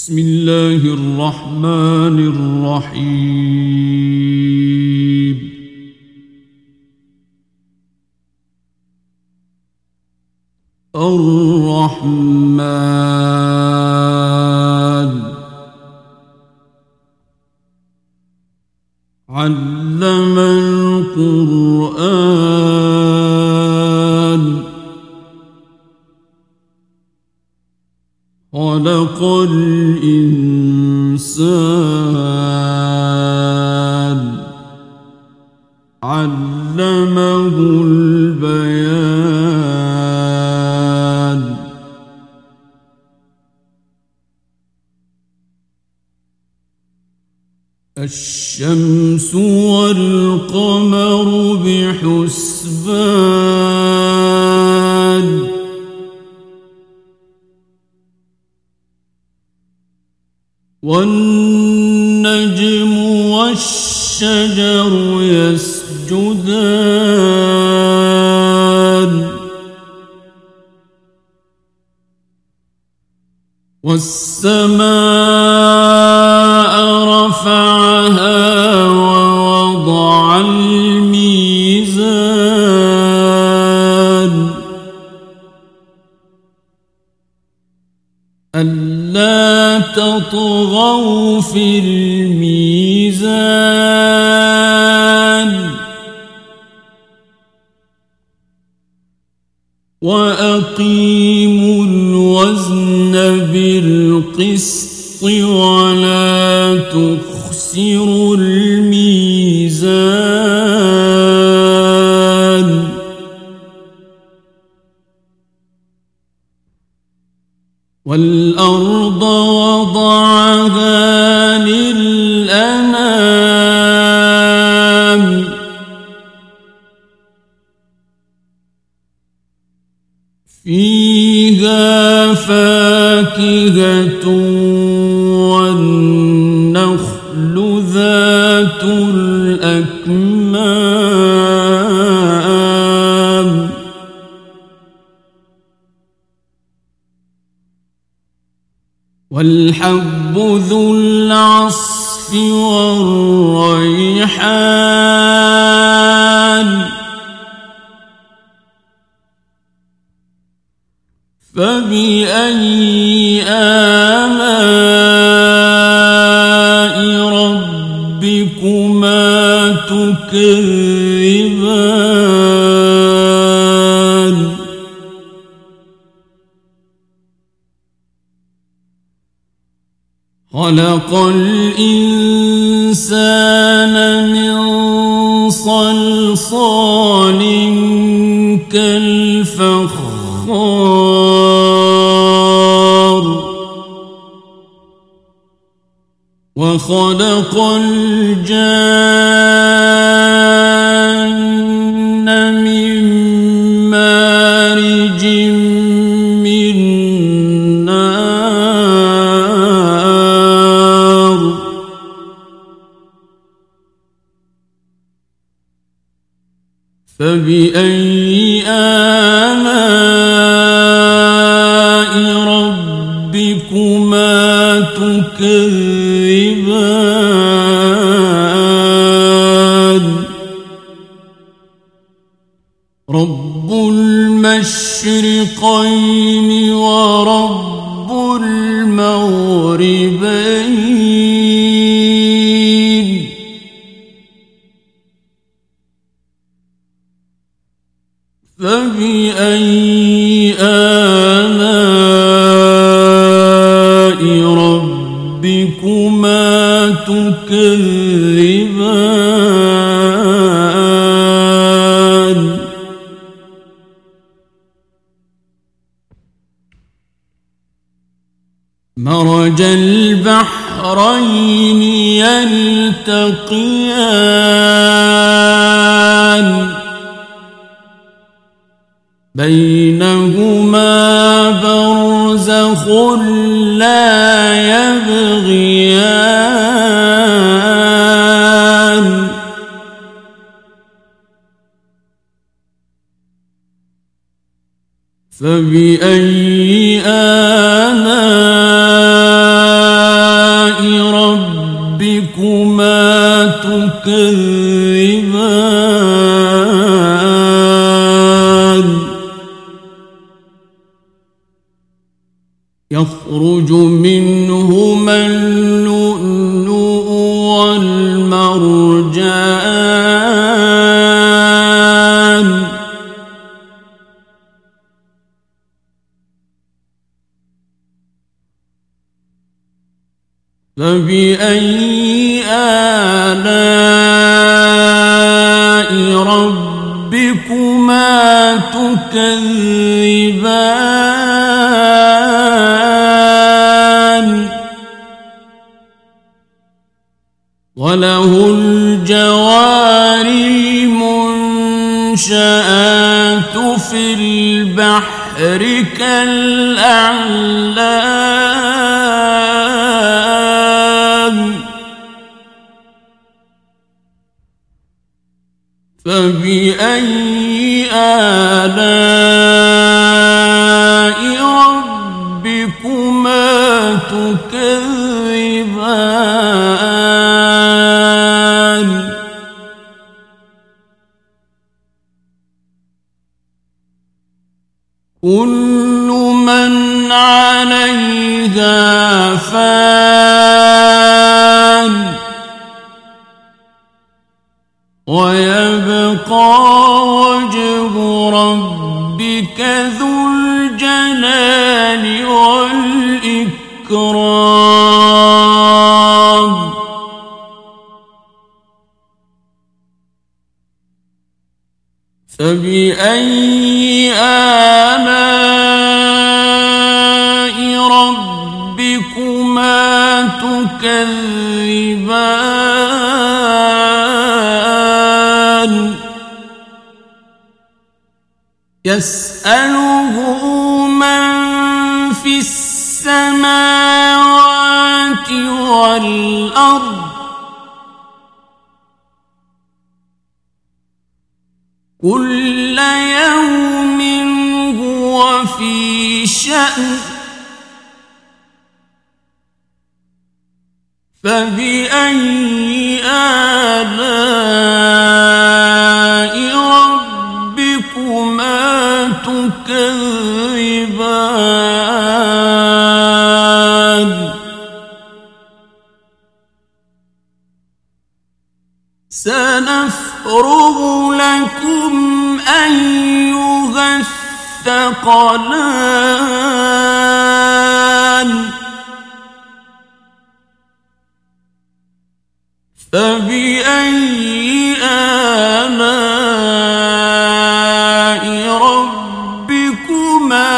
بسم الله الرحمن الرحيم. الرحمن خلق الإنسان. علمه البيان. الشمس والقمر بحسبان. والنجم والشجر يسجدان والسماء رفعها ووضع ألا تطغوا في الميزان. وأقيموا الوزن بالقسط ولا تخسروا والأرض وضعها للأنام. فيها فاكهة والحب ذو العصف والريحان. فبأي آلاء ربكما تكذبان؟ خلق الإنسان من صلصال كالفخار وخلق الجان فبأي آلاء ربكما تكذبان؟ رب المشرقين ورب المغربين. فبأي آلاء ربكما تكذبان؟ مرج البحرين يلتقيان. بينهما برزخ لا يبغيان فبأي منهما اللؤلؤ والمرجان. فبأي آلاء ربكما تكذبان؟ وله الجوار المنشآت في البحر كالأعلام. فبأي آلاء ربكما تكذبان؟ كل من عليها فان ويبقى وجه ربك ذو الجلال والإكرام. فبأي تكذبان يسأله من في السماوات والأرض. كل يوم هو في شأن. فبأي آلاء ربكما تكذبان؟ سنفرغ لكم أيها الثقلان. فبأي آلاء ربكما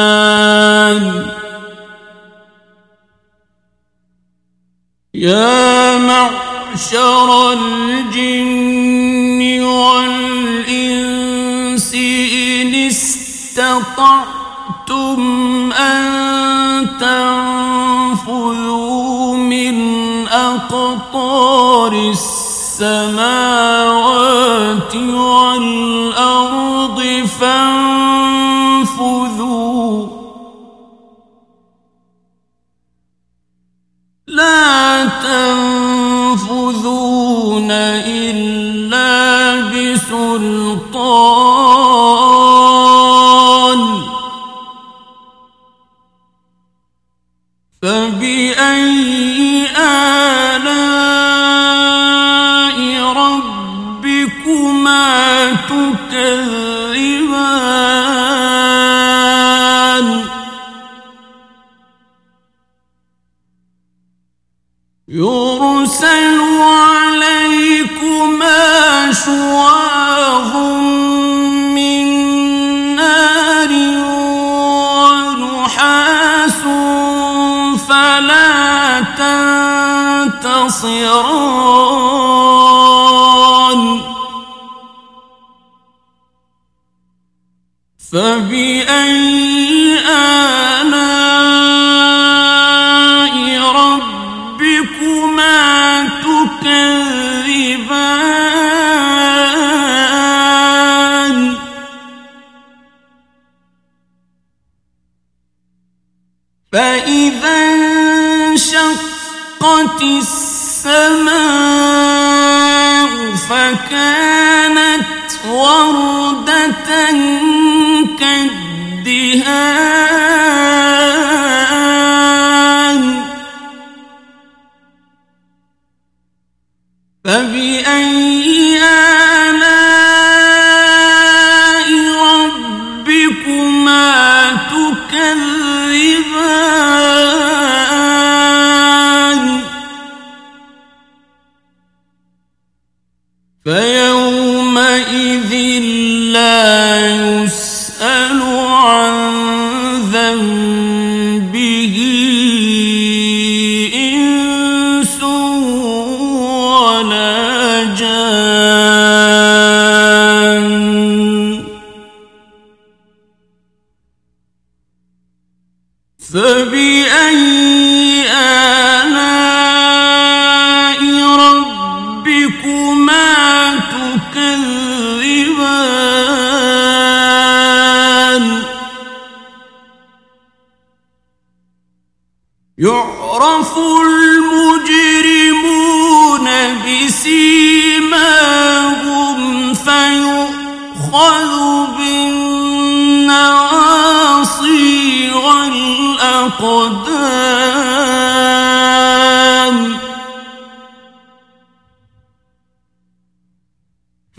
تكذبان؟ يا معشر الجن والإنس إن استطعتم أن أقطار السماوات والأرض فانفذوا ربكما تكذبان. ربكما تكذبان. ربكما تكذبان يعرف المجرمون بسيماهم فيؤخذ بالنواصي والأقدام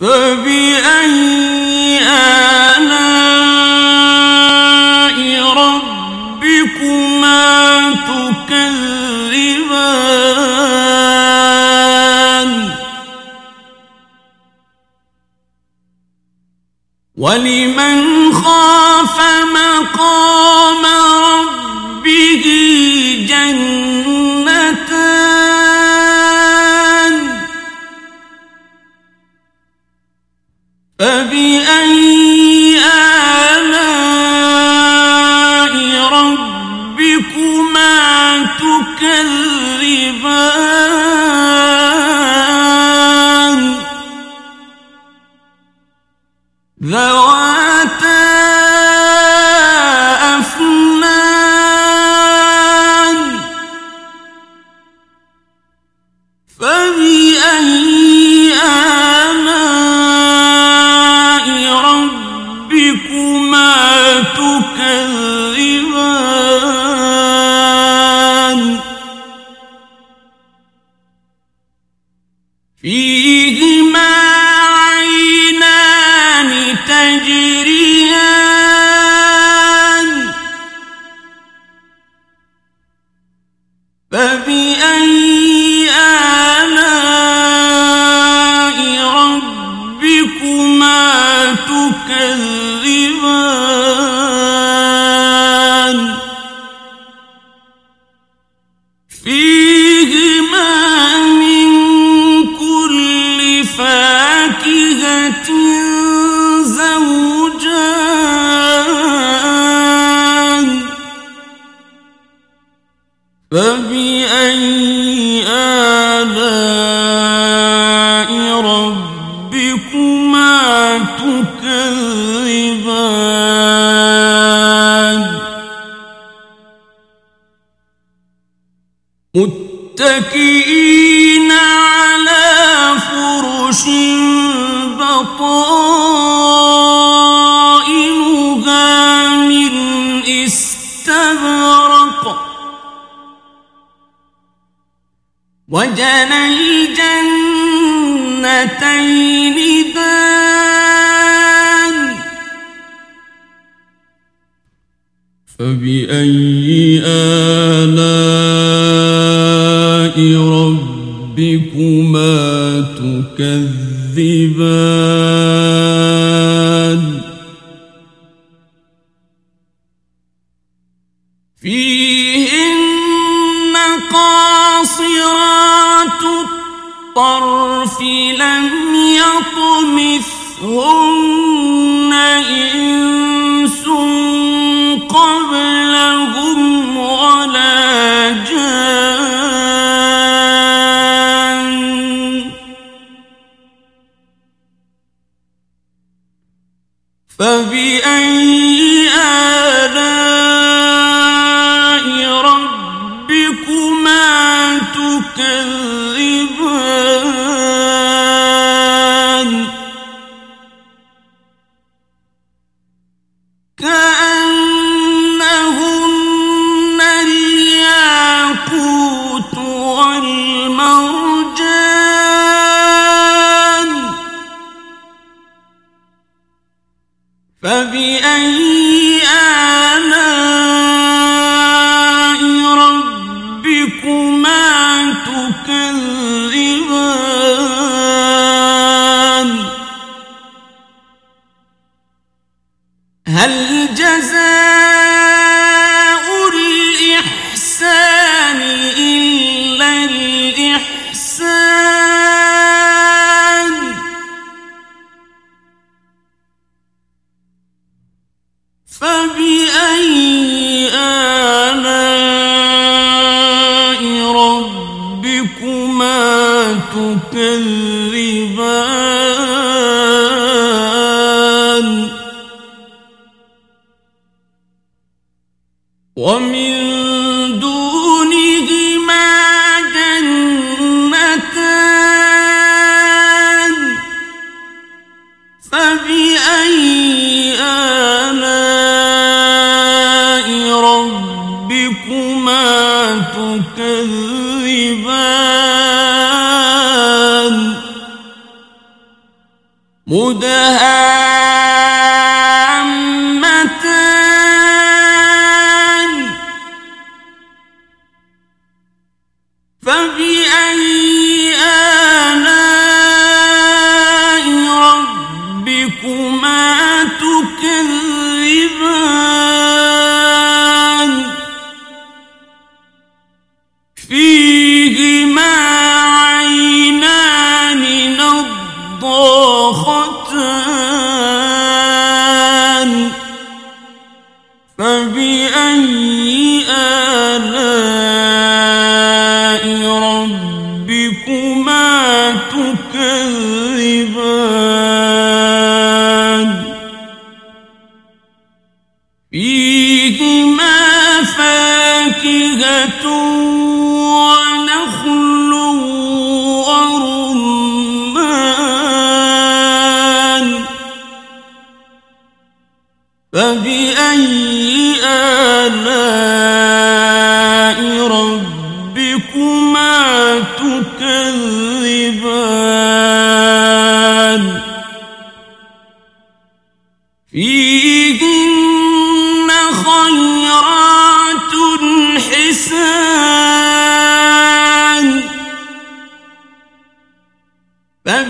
فبأي فبأي آلاء ربكما تكذبان متكئ وجنى الجنتين دان. فبأي آلاء ربكما تكذبان؟ يطمثهن إنس قبلهم ولا جان فبأي جزاء ومن دونهما جنتان فبأي آلاء ربكما تكذبان؟ مدهامتان فبأي آلاء ربكما فيهما فاكهة ونخل ورمان. فبأي آلاء ربكما تكذبان؟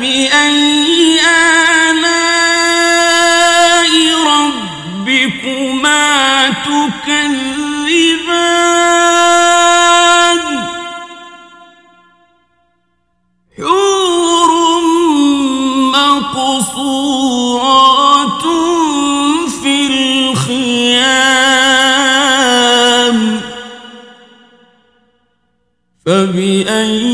فبأي آلاء ربكما تكذبان؟ حور مقصورات في الخيام. فبأي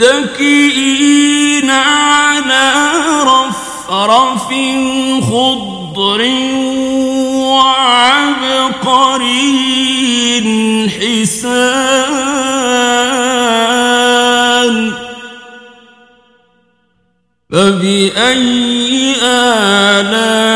متكئين على رفرف خضر وعبقري حسان فبأي آلاء